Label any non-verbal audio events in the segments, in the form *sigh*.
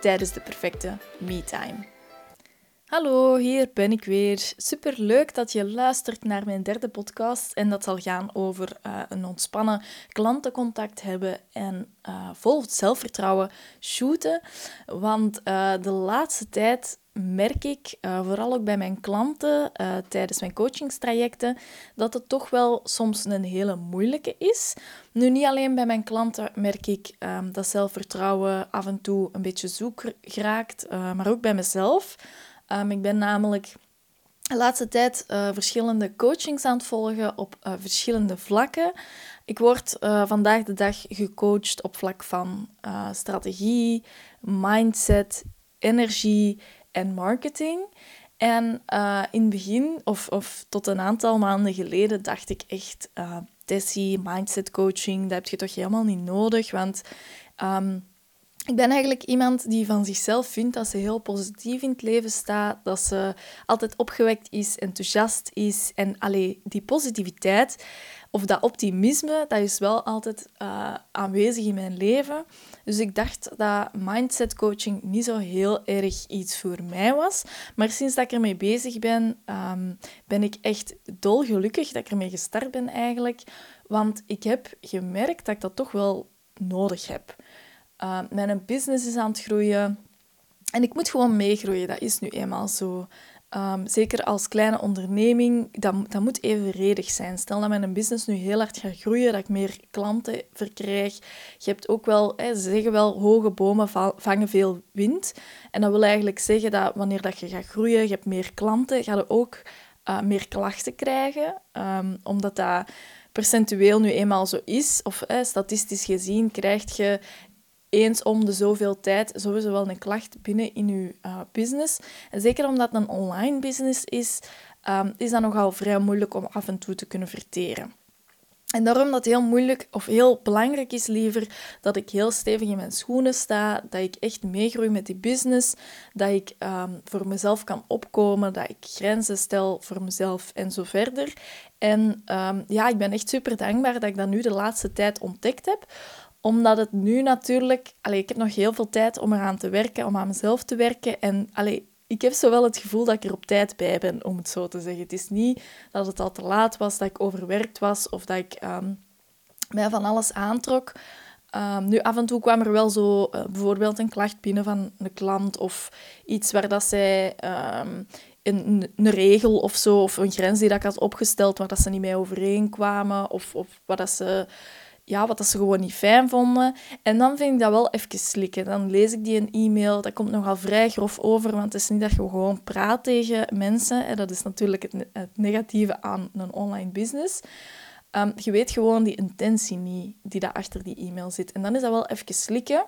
tijdens de perfecte me-time. Hallo, hier ben ik weer. Super leuk dat je luistert naar mijn derde podcast. En dat zal gaan over uh, een ontspannen klantencontact hebben en uh, vol zelfvertrouwen shooten. Want uh, de laatste tijd merk ik, vooral ook bij mijn klanten tijdens mijn coachingstrajecten, dat het toch wel soms een hele moeilijke is. Nu, niet alleen bij mijn klanten merk ik um, dat zelfvertrouwen af en toe een beetje zoek geraakt, maar ook bij mezelf. Um, ik ben namelijk de laatste tijd verschillende coachings aan het volgen op verschillende vlakken. Ik word vandaag de dag gecoacht op vlak van strategie, mindset, energie en marketing. En in het begin, of, of tot een aantal maanden geleden, dacht ik echt: Tessie, mindset coaching, dat heb je toch helemaal niet nodig. Want um, ik ben eigenlijk iemand die van zichzelf vindt dat ze heel positief in het leven staat, dat ze altijd opgewekt is, enthousiast is. En allee, die positiviteit of dat optimisme, dat is wel altijd uh, aanwezig in mijn leven. Dus ik dacht dat mindset coaching niet zo heel erg iets voor mij was. Maar sinds dat ik ermee bezig ben, um, ben ik echt dolgelukkig dat ik ermee gestart ben eigenlijk. Want ik heb gemerkt dat ik dat toch wel nodig heb. Uh, mijn business is aan het groeien. En ik moet gewoon meegroeien, dat is nu eenmaal zo. Um, zeker als kleine onderneming, dat, dat moet evenredig zijn. Stel dat mijn business nu heel hard gaat groeien, dat ik meer klanten verkrijg. Je hebt ook wel, hè, ze zeggen wel, hoge bomen vangen veel wind. En dat wil eigenlijk zeggen dat wanneer dat je gaat groeien, je hebt meer klanten, ga je ook uh, meer klachten krijgen. Um, omdat dat percentueel nu eenmaal zo is, of statistisch gezien, krijg je eens om de zoveel tijd sowieso wel een klacht binnen in je uh, business. En zeker omdat het een online business is, um, is dat nogal vrij moeilijk om af en toe te kunnen verteren. En daarom dat heel moeilijk of heel belangrijk is liever dat ik heel stevig in mijn schoenen sta, dat ik echt meegroei met die business, dat ik um, voor mezelf kan opkomen, dat ik grenzen stel voor mezelf en zo verder. En um, ja, ik ben echt super dankbaar dat ik dat nu de laatste tijd ontdekt heb, omdat het nu natuurlijk... Allee, ik heb nog heel veel tijd om eraan te werken, om aan mezelf te werken. En allee, ik heb zowel het gevoel dat ik er op tijd bij ben, om het zo te zeggen. Het is niet dat het al te laat was, dat ik overwerkt was of dat ik um, mij van alles aantrok. Um, nu, af en toe kwam er wel zo uh, bijvoorbeeld een klacht binnen van een klant of iets waar dat zij um, een, een, regel of zo, of een grens die dat ik had opgesteld waar dat ze niet mee overeenkwamen of, of wat dat ze ja, wat dat ze gewoon niet fijn vonden. En dan vind ik dat wel even slikken. Dan lees ik die een e-mail. Dat komt nogal vrij grof over, want het is niet dat je gewoon praat tegen mensen. En dat is natuurlijk het, negatieve aan een online business. Um, je weet gewoon die intentie niet die daar achter die e-mail zit. En dan is dat wel even slikken.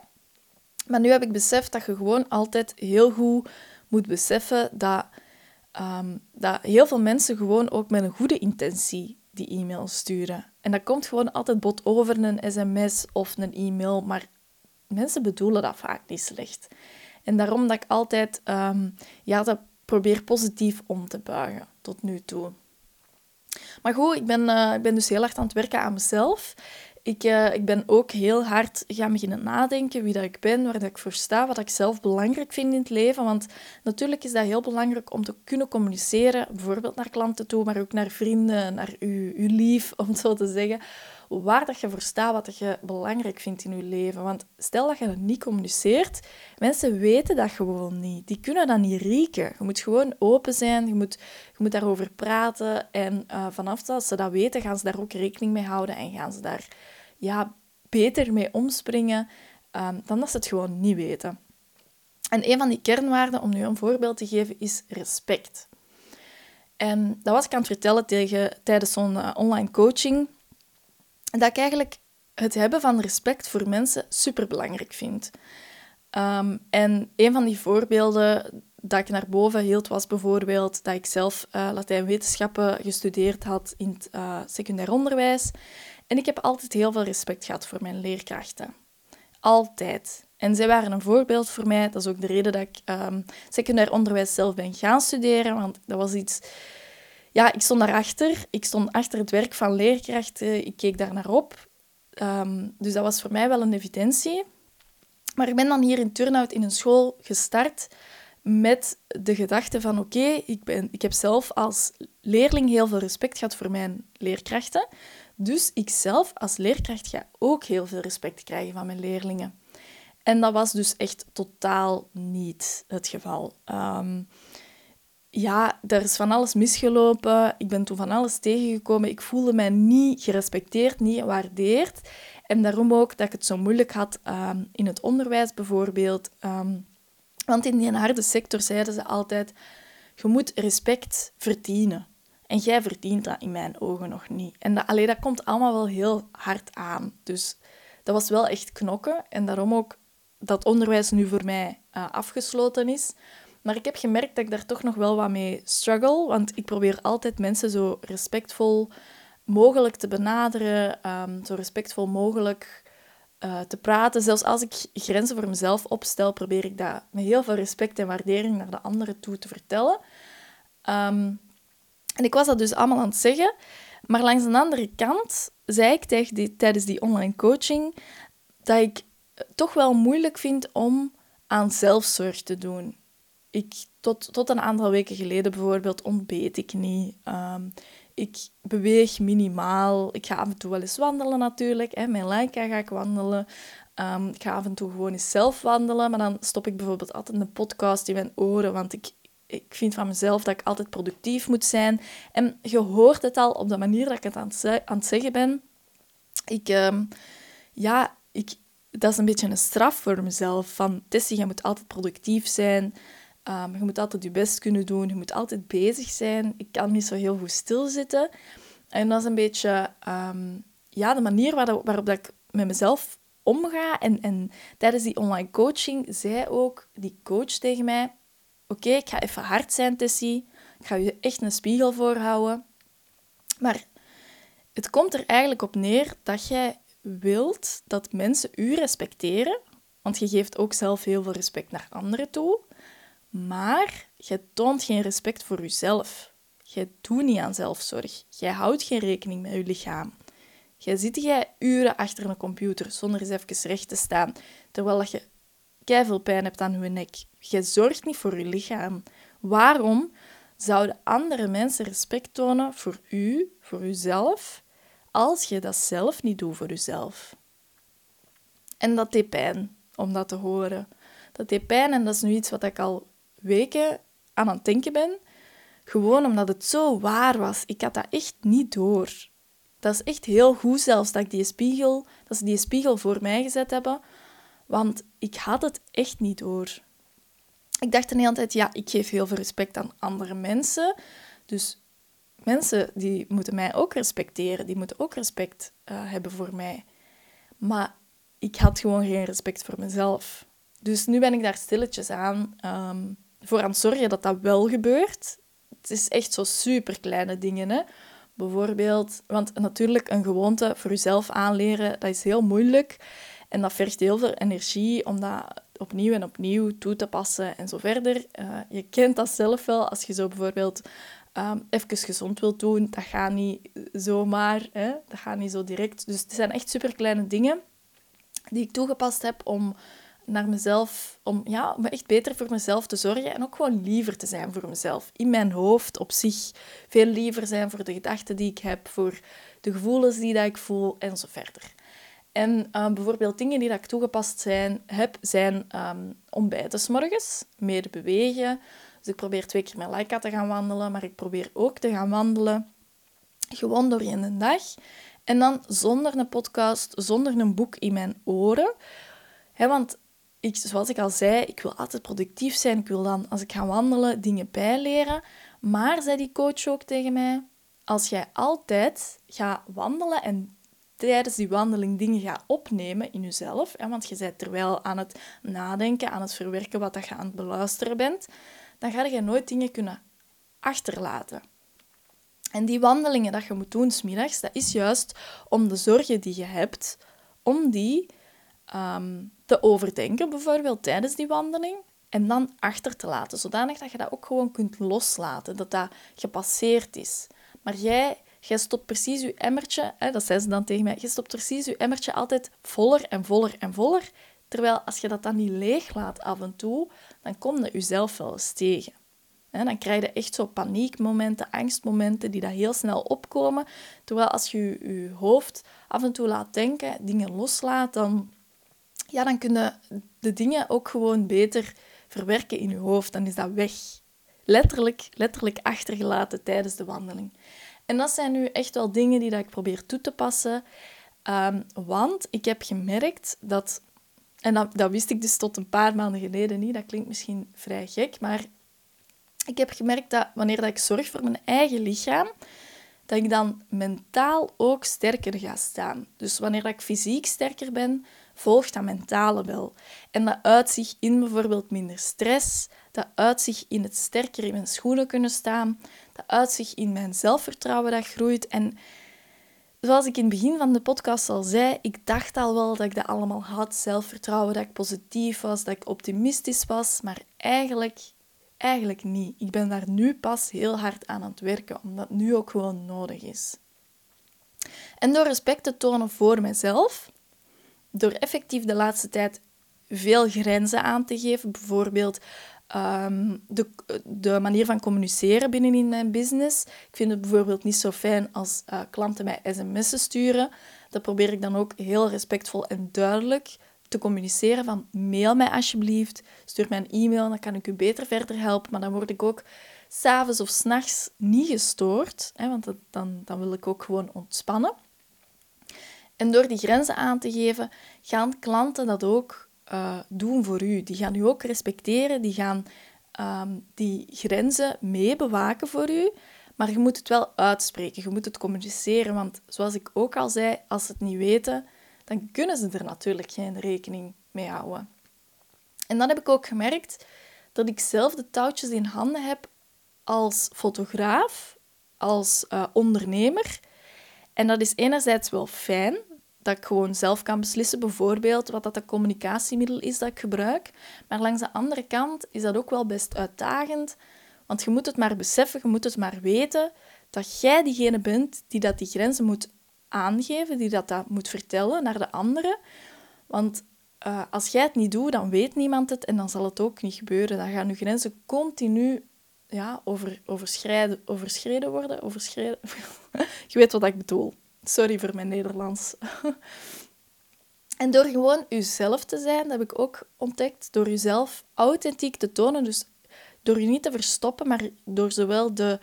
Maar nu heb ik beseft dat je gewoon altijd heel goed moet beseffen dat, um, dat heel veel mensen gewoon ook met een goede intentie die e-mail sturen. En dat komt gewoon altijd bot over een sms of een e-mail, maar mensen bedoelen dat vaak niet slecht. En daarom dat ik altijd um, ja, dat probeer positief om te buigen tot nu toe. Maar goed, ik ben, uh, ik ben dus heel hard aan het werken aan mezelf. Ik, uh, ik ben ook heel hard gaan beginnen nadenken wie dat ik ben, waar dat ik voor sta, wat ik zelf belangrijk vind in het leven. Want natuurlijk is dat heel belangrijk om te kunnen communiceren, bijvoorbeeld naar klanten toe, maar ook naar vrienden, naar uw, uw lief, *laughs* om zo te zeggen. Waar dat je voor staat, wat dat je belangrijk vindt in je leven. Want stel dat je dat niet communiceert, mensen weten dat gewoon niet. Die kunnen dat niet rieken. Je moet gewoon open zijn, je moet, je moet daarover praten. En uh, vanaf dat ze dat weten, gaan ze daar ook rekening mee houden en gaan ze daar ja, beter mee omspringen um, dan dat ze het gewoon niet weten. En een van die kernwaarden, om nu een voorbeeld te geven, is respect. En dat was ik aan het vertellen tegen, tijdens zo'n uh, online coaching. Dat ik eigenlijk het hebben van respect voor mensen superbelangrijk vind. Ehm, en een van die voorbeelden dat ik naar boven hield was bijvoorbeeld dat ik zelf uh, Latijnwetenschappen gestudeerd had in het uh, secundair onderwijs. En ik heb altijd heel veel respect gehad voor mijn leerkrachten. Altijd. En zij waren een voorbeeld voor mij. Dat is ook de reden dat ik um, secundair onderwijs zelf ben gaan studeren. Want dat was iets... Ja, ik stond daarachter. Ik stond achter het werk van leerkrachten. Ik keek daar naar op. Um, dus dat was voor mij wel een evidentie. Maar ik ben dan hier in Turnhout in een school gestart met de gedachte van oké, ik ik, ik heb zelf als leerling heel veel respect gehad voor mijn leerkrachten. Dus ik zelf als leerkracht ga ook heel veel respect krijgen van mijn leerlingen. En dat was dus echt totaal niet het geval. Um, ja, er is van alles misgelopen. Ik ben toen van alles tegengekomen. Ik voelde mij niet gerespecteerd, niet gewaardeerd. En daarom ook dat ik het zo moeilijk had um, in het onderwijs bijvoorbeeld. Um, want in die harde sector zeiden ze altijd, je moet respect verdienen. En jij verdient dat in mijn ogen nog niet. En dat, dat komt allemaal wel heel hard aan. Dus dat was wel echt knokken. En daarom ook dat onderwijs nu voor mij uh, afgesloten is. Maar ik heb gemerkt dat ik daar toch nog wel wat mee struggle. Want ik probeer altijd mensen zo respectvol mogelijk te benaderen. Um, zo respectvol mogelijk uh, te praten. Zelfs als ik grenzen voor mezelf opstel, probeer ik dat met heel veel respect en waardering naar de anderen toe te vertellen. Um, en ik was dat dus allemaal aan het zeggen. Maar langs de andere kant zei ik die, tijdens die online coaching dat ik toch wel moeilijk vind om aan zelfzorg te doen. Ik, tot, tot een aantal weken geleden bijvoorbeeld ontbeet ik niet. Um, ik beweeg minimaal. Ik ga af en toe wel eens wandelen natuurlijk. Hè. Mijn Laika ga ik wandelen. Um, ik ga af en toe gewoon eens zelf wandelen. Maar dan stop ik bijvoorbeeld altijd een podcast in mijn oren. Want ik, ik vind van mezelf dat ik altijd productief moet zijn. En je hoort het al op de manier dat ik het aan het, aan het zeggen ben. Ik, um, ja, ik, dat is een beetje een straf voor mezelf. Van, Tessie, je moet altijd productief zijn. Um, je moet altijd je best kunnen doen. Je moet altijd bezig zijn. Ik kan niet zo heel goed stilzitten. En dat is een beetje um, ja, de manier waarop, waarop dat ik met mezelf omga. En, en tijdens die online coaching zei ook die coach tegen mij... Oké, ik ga even hard zijn, Tessie. Ik ga je echt een spiegel voorhouden. Maar het komt er eigenlijk op neer dat jij wilt dat mensen u respecteren. Want je geeft ook zelf heel veel respect naar anderen toe. Maar je toont geen respect voor jezelf. Je doet niet aan zelfzorg. Jij houdt geen rekening met je lichaam. Jij zit jij uren achter een computer zonder eens even recht te staan, terwijl je veel pijn hebt aan je nek. Je zorgt niet voor je lichaam. Waarom zouden andere mensen respect tonen voor u, voor jezelf, als je dat zelf niet doet voor jezelf? En dat deed pijn om dat te horen. Dat deed pijn en dat is nu iets wat ik al weken aan het denken ben. Gewoon omdat het zo waar was. Ik had dat echt niet door. Dat is echt heel goed zelfs dat, ik die spiegel, dat ze die spiegel voor mij gezet hebben. Want ik had het echt niet door. Ik dacht de hele tijd, ja, ik geef heel veel respect aan andere mensen. Dus mensen die moeten mij ook respecteren. Die moeten ook respect uh, hebben voor mij. Maar ik had gewoon geen respect voor mezelf. Dus nu ben ik daar stilletjes aan um, voor aan het zorgen dat dat wel gebeurt. Het is echt zo super kleine dingen. Hè? Bijvoorbeeld, want natuurlijk een gewoonte voor jezelf aanleren, dat is heel moeilijk. En dat vergt heel veel energie om dat opnieuw en opnieuw toe te passen en zo verder. Uh, je kent dat zelf wel, als je zo bijvoorbeeld um, even gezond wilt doen, dat gaat niet zomaar, hè? dat gaat niet zo direct. Dus het zijn echt super kleine dingen die ik toegepast heb om naar mezelf, om, ja, echt beter voor mezelf te zorgen en ook gewoon liever te zijn voor mezelf. In mijn hoofd op zich veel liever zijn voor de gedachten die ik heb, voor de gevoelens die dat ik voel en zo verder. En uh, bijvoorbeeld dingen die dat ik toegepast zijn, heb, zijn um, ontbijten s morgens, meer bewegen. Dus ik probeer twee keer met Laika te gaan wandelen, maar ik probeer ook te gaan wandelen gewoon door in de dag. En dan zonder een podcast, zonder een boek in mijn oren. He, want ik, zoals ik al zei, ik wil altijd productief zijn. Ik wil dan, als ik ga wandelen, dingen bijleren. Maar, zei die coach ook tegen mij, als jij altijd gaat wandelen en tijdens die wandeling dingen gaat opnemen in jezelf, hè, want je bent terwijl aan het nadenken, aan het verwerken wat dat je aan het beluisteren bent, dan ga je nooit dingen kunnen achterlaten. En die wandelingen dat je moet doen smiddags, dat is juist om de zorgen die je hebt, om die ehm, te overdenken, bijvoorbeeld tijdens die wandeling, en dan achter te laten, zodanig dat je dat ook gewoon kunt loslaten, dat dat gepasseerd is. Maar jij, jij stopt precies je emmertje, hè, dat zei ze dan tegen mij, je stopt precies je emmertje altijd voller en voller en voller, terwijl als je dat dan niet leeg laat af en toe, dan kom je jezelf wel eens tegen. dan krijg je echt zo paniekmomenten, angstmomenten die dat heel snel opkomen. Terwijl als je je hoofd af en toe laat denken, dingen loslaat, dan, ja, dan kun je de dingen ook gewoon beter verwerken in je hoofd. Dan is dat weg. Letterlijk, letterlijk achtergelaten tijdens de wandeling. En dat zijn nu echt wel dingen die dat ik probeer toe te passen. Um, want ik heb gemerkt dat, en dat, dat wist ik dus tot een paar maanden geleden niet, dat klinkt misschien vrij gek, maar ik heb gemerkt dat wanneer dat ik zorg voor mijn eigen lichaam, dat ik dan mentaal ook sterker ga staan. Dus wanneer dat ik fysiek sterker ben, volgt dat mentale wel. En dat uitzicht in bijvoorbeeld minder stress, dat uitzicht in het sterker in mijn schoenen kunnen staan, dat uitzicht in mijn zelfvertrouwen dat groeit. En zoals ik in het begin van de podcast al zei, ik dacht al wel dat ik dat allemaal had, zelfvertrouwen, dat ik positief was, dat ik optimistisch was, maar eigenlijk, eigenlijk niet. Ik ben daar nu pas heel hard aan aan het werken, omdat nu ook gewoon nodig is. En door respect te tonen voor mezelf, door effectief de laatste tijd veel grenzen aan te geven, bijvoorbeeld ehm, de, de manier van communiceren binnenin mijn business. Ik vind het bijvoorbeeld niet zo fijn als uh, klanten mij sms'en sturen. Dat probeer ik dan ook heel respectvol en duidelijk te communiceren van mail mij alsjeblieft, stuur mij een e-mail, dan kan ik u beter verder helpen. Maar dan word ik ook s'avonds of s'nachts niet gestoord, hè, want dan, dan wil ik ook gewoon ontspannen. En door die grenzen aan te geven, gaan klanten dat ook uh, doen voor u. Die gaan u ook respecteren, die gaan ehm, die grenzen mee bewaken voor u. Maar je moet het wel uitspreken, je moet het communiceren. Want zoals ik ook al zei, als ze het niet weten, dan kunnen ze er natuurlijk geen rekening mee houden. En dan heb ik ook gemerkt dat ik zelf de touwtjes in handen heb als fotograaf, als uh, ondernemer. En dat is enerzijds wel fijn, dat ik gewoon zelf kan beslissen, bijvoorbeeld wat dat de communicatiemiddel is dat ik gebruik. Maar langs de andere kant is dat ook wel best uitdagend, want je moet het maar beseffen, je moet het maar weten dat jij diegene bent die dat die grenzen moet aangeven, die dat, dat moet vertellen naar de anderen. Want uh, als jij het niet doet, dan weet niemand het en dan zal het ook niet gebeuren. Dan gaan je grenzen continu ja, over, overschrijden, overschreden worden. Overschreden. *laughs* je weet wat ik bedoel. Sorry voor mijn Nederlands. en door gewoon jezelf te zijn, dat heb ik ook ontdekt, door jezelf authentiek te tonen, dus door je niet te verstoppen, maar door zowel de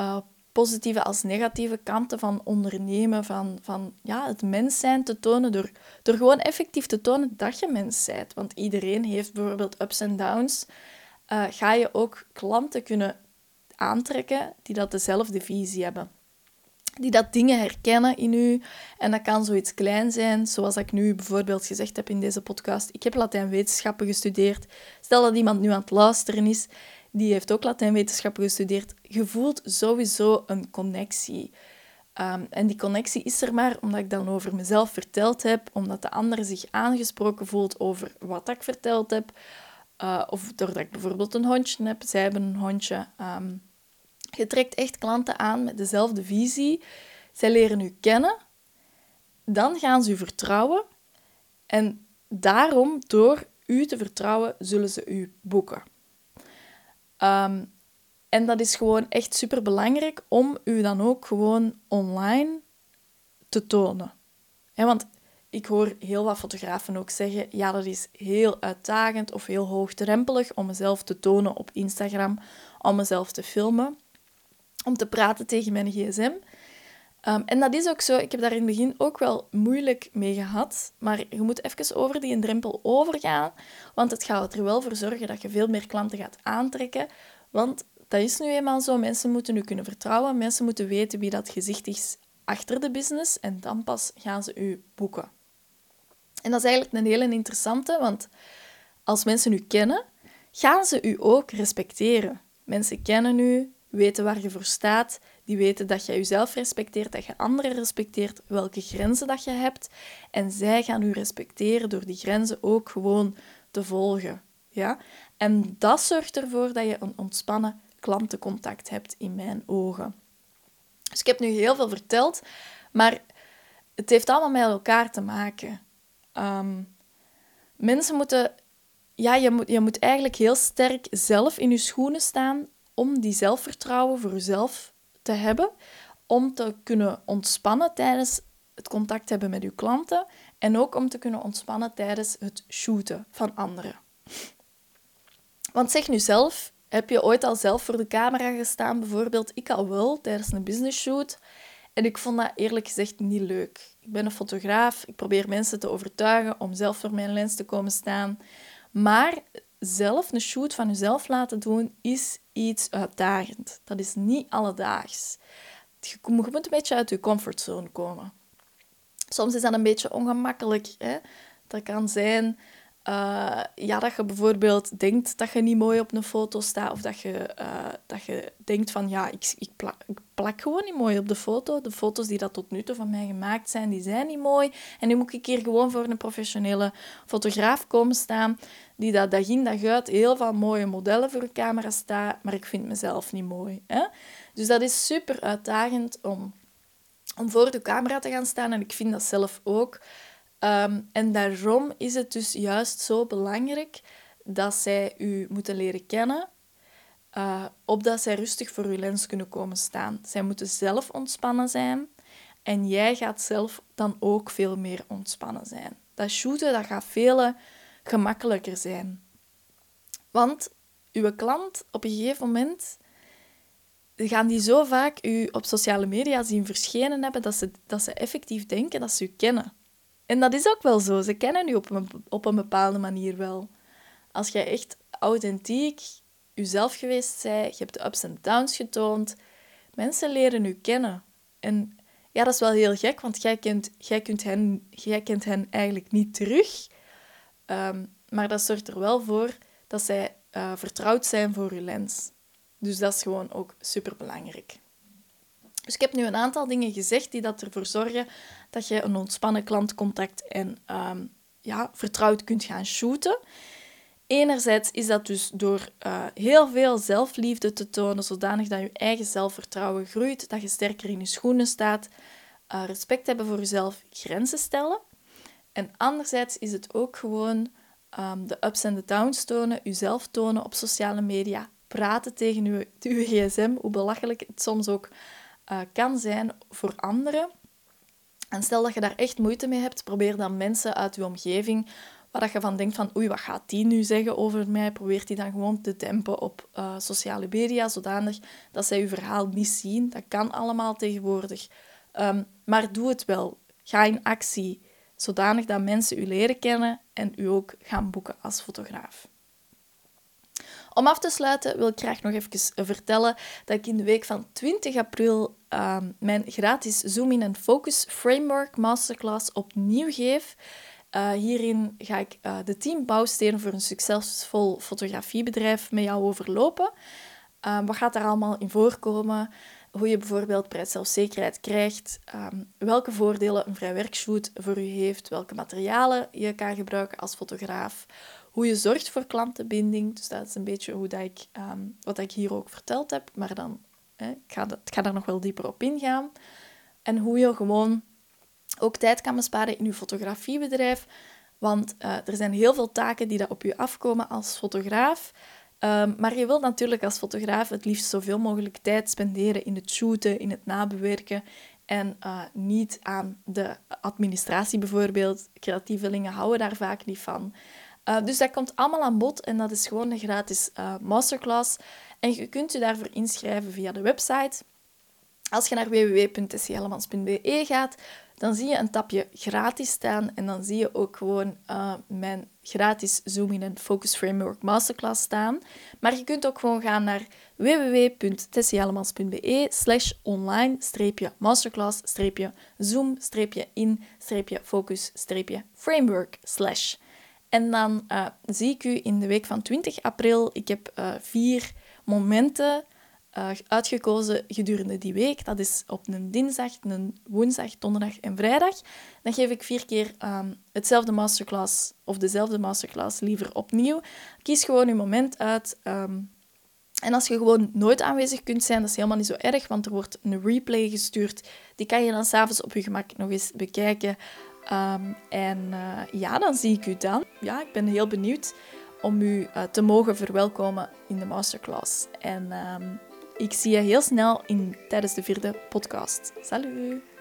uh, positieve als negatieve kanten van ondernemen, van, van ja, het mens zijn te tonen, door, door gewoon effectief te tonen dat je mens bent. Want iedereen heeft bijvoorbeeld ups en downs. Uh, ga je ook klanten kunnen aantrekken die dat dezelfde visie hebben die dat dingen herkennen in u. En dat kan zoiets klein zijn, zoals ik nu bijvoorbeeld gezegd heb in deze podcast. Ik heb Latijnwetenschappen gestudeerd. Stel dat iemand nu aan het luisteren is, die heeft ook Latijnwetenschappen gestudeerd. Je voelt sowieso een connectie. Um, en die connectie is er maar omdat ik dan over mezelf verteld heb, omdat de ander zich aangesproken voelt over wat ik verteld heb. Uh, of doordat ik bijvoorbeeld een hondje heb. Zij hebben een hondje. Um, je trekt echt klanten aan met dezelfde visie. Zij leren u kennen. Dan gaan ze u vertrouwen. En daarom, door u te vertrouwen, zullen ze u boeken. Um, en dat is gewoon echt super belangrijk om u dan ook gewoon online te tonen. want ik hoor heel wat fotografen ook zeggen: ja, dat is heel uitdagend of heel hoogdrempelig om mezelf te tonen op Instagram, om mezelf te filmen om te praten tegen mijn gsm. Ehm, en dat is ook zo. Ik heb daar in het begin ook wel moeilijk mee gehad. Maar je moet even over die drempel overgaan. Want het gaat er wel voor zorgen dat je veel meer klanten gaat aantrekken. Want dat is nu eenmaal zo. Mensen moeten nu kunnen vertrouwen. Mensen moeten weten wie dat gezicht is achter de business en dan pas gaan ze u boeken. En dat is eigenlijk een hele interessante, want als mensen u kennen, gaan ze u ook respecteren. Mensen kennen u, weten waar je voor staat, die weten dat je jezelf respecteert, dat je anderen respecteert, welke grenzen dat je hebt. En zij gaan u respecteren door die grenzen ook gewoon te volgen. Ja? En dat zorgt ervoor dat je een ontspannen klantencontact hebt in mijn ogen. Dus ik heb nu heel veel verteld, maar het heeft allemaal met elkaar te maken. Ehm, mensen moeten, ja, je moet, je moet eigenlijk heel sterk zelf in je schoenen staan om die zelfvertrouwen voor jezelf te hebben, om te kunnen ontspannen tijdens het contact hebben met uw klanten en ook om te kunnen ontspannen tijdens het shooten van anderen. Want zeg nu zelf, heb je ooit al zelf voor de camera gestaan? Bijvoorbeeld, ik al wel, tijdens een business shoot. En ik vond dat eerlijk gezegd niet leuk. Ik ben een fotograaf, ik probeer mensen te overtuigen om zelf voor mijn lens te komen staan. Maar zelf een shoot van jezelf laten doen is iets uitdagend. Dat is niet alledaags. Je moet een beetje uit je comfortzone komen. Soms is dat een beetje ongemakkelijk. Hè? Dat kan zijn uh, ja, dat je bijvoorbeeld denkt dat je niet mooi op een foto staat, of dat je, uh, dat je denkt van ja, ik, ik, plak, ik, plak, gewoon niet mooi op de foto. De foto's die dat tot nu toe van mij gemaakt zijn, die zijn niet mooi. En nu moet ik hier gewoon voor een professionele fotograaf komen staan, die dat dag in dag uit heel veel mooie modellen voor de camera staat, maar ik vind mezelf niet mooi. Hè? Dus dat is super uitdagend om, om voor de camera te gaan staan, en ik vind dat zelf ook. Ehm, en daarom is het dus juist zo belangrijk dat zij u moeten leren kennen, uh, opdat zij rustig voor uw lens kunnen komen staan. Zij moeten zelf ontspannen zijn en jij gaat zelf dan ook veel meer ontspannen zijn. Dat shooten dat gaat veel gemakkelijker zijn. Want uw klant op een gegeven moment gaan die zo vaak u op sociale media zien verschenen hebben dat ze, dat ze effectief denken dat ze u kennen. En dat is ook wel zo. Ze kennen u op een, op een bepaalde manier wel. Als jij echt authentiek jezelf geweest bent, je hebt de ups en downs getoond, mensen leren u kennen. En ja, dat is wel heel gek, want jij kent, jij kunt hen, jij kent hen eigenlijk niet terug. Um, maar dat zorgt er wel voor dat zij uh, vertrouwd zijn voor je lens. Dus dat is gewoon ook super belangrijk. Dus ik heb nu een aantal dingen gezegd die dat ervoor zorgen dat je een ontspannen klantcontact en um, ja, vertrouwd kunt gaan shooten. Enerzijds is dat dus door uh, heel veel zelfliefde te tonen, zodanig dat je eigen zelfvertrouwen groeit, dat je sterker in je schoenen staat, uh, respect hebben voor jezelf, grenzen stellen. En anderzijds is het ook gewoon um, de ups en de downs tonen, jezelf tonen op sociale media, praten tegen je, je gsm, hoe belachelijk het soms ook uh, kan zijn voor anderen. En stel dat je daar echt moeite mee hebt, probeer dan mensen uit je omgeving waar je van denkt van oei, wat gaat die nu zeggen over mij? Probeer die dan gewoon te dempen op uh, sociale media, zodanig dat zij je verhaal niet zien. Dat kan allemaal tegenwoordig. Um, maar doe het wel. Ga in actie, zodanig dat mensen u leren kennen en u ook gaan boeken als fotograaf. Om af te sluiten wil ik graag nog even vertellen dat ik in de week van 20 april uh, mijn gratis Zoom in en Focus Framework Masterclass opnieuw geef. Uh, hierin ga ik uh, de team bouwstenen voor een succesvol fotografiebedrijf met jou overlopen. Ehm, wat gaat daar allemaal in voorkomen? Hoe je bijvoorbeeld prijszelfzekerheid krijgt, um, welke voordelen een vrij werkshoot voor u heeft, welke materialen je kan gebruiken als fotograaf, hoe je zorgt voor klantenbinding. Dus dat is een beetje hoe dat ik, um, wat ik hier ook verteld heb, maar dan, hè, ik, ga dat, ik ga daar nog wel dieper op ingaan. En hoe je gewoon ook tijd kan besparen in je fotografiebedrijf. Want uh, er zijn heel veel taken die dat op je afkomen als fotograaf. Um, maar je wilt natuurlijk als fotograaf het liefst zoveel mogelijk tijd spenderen in het shooten, in het nabewerken en uh, niet aan de administratie bijvoorbeeld. Creatievelingen houden daar vaak niet van. Uh, dus dat komt allemaal aan bod en dat is gewoon een gratis uh, masterclass. En je kunt je daarvoor inschrijven via de website. Als je naar www.tessiehellemans.be gaat, dan zie je een tapje gratis staan en dan zie je ook gewoon uh, mijn gratis Zoom in een Focus Framework Masterclass staan. Maar je kunt ook gewoon gaan naar www.tessiehellemans.be slash online-masterclass-zoom-in-focus-framework slash. En dan uh, zie ik u in de week van 20 april. Ik heb uh, vier momenten uh, uitgekozen gedurende die week. Dat is op een dinsdag, een woensdag, donderdag en vrijdag. Dan geef ik vier keer um, hetzelfde masterclass of dezelfde masterclass liever opnieuw. Kies gewoon uw moment uit. Um, en als je gewoon nooit aanwezig kunt zijn, dat is helemaal niet zo erg, want er wordt een replay gestuurd. Die kan je dan s'avonds op je gemak nog eens bekijken. Um, en uh, ja, dan zie ik u dan. Ja, ik ben heel benieuwd om u uh, te mogen verwelkomen in de masterclass. En um, ik zie je heel snel in, tijdens de vierde podcast. Salut!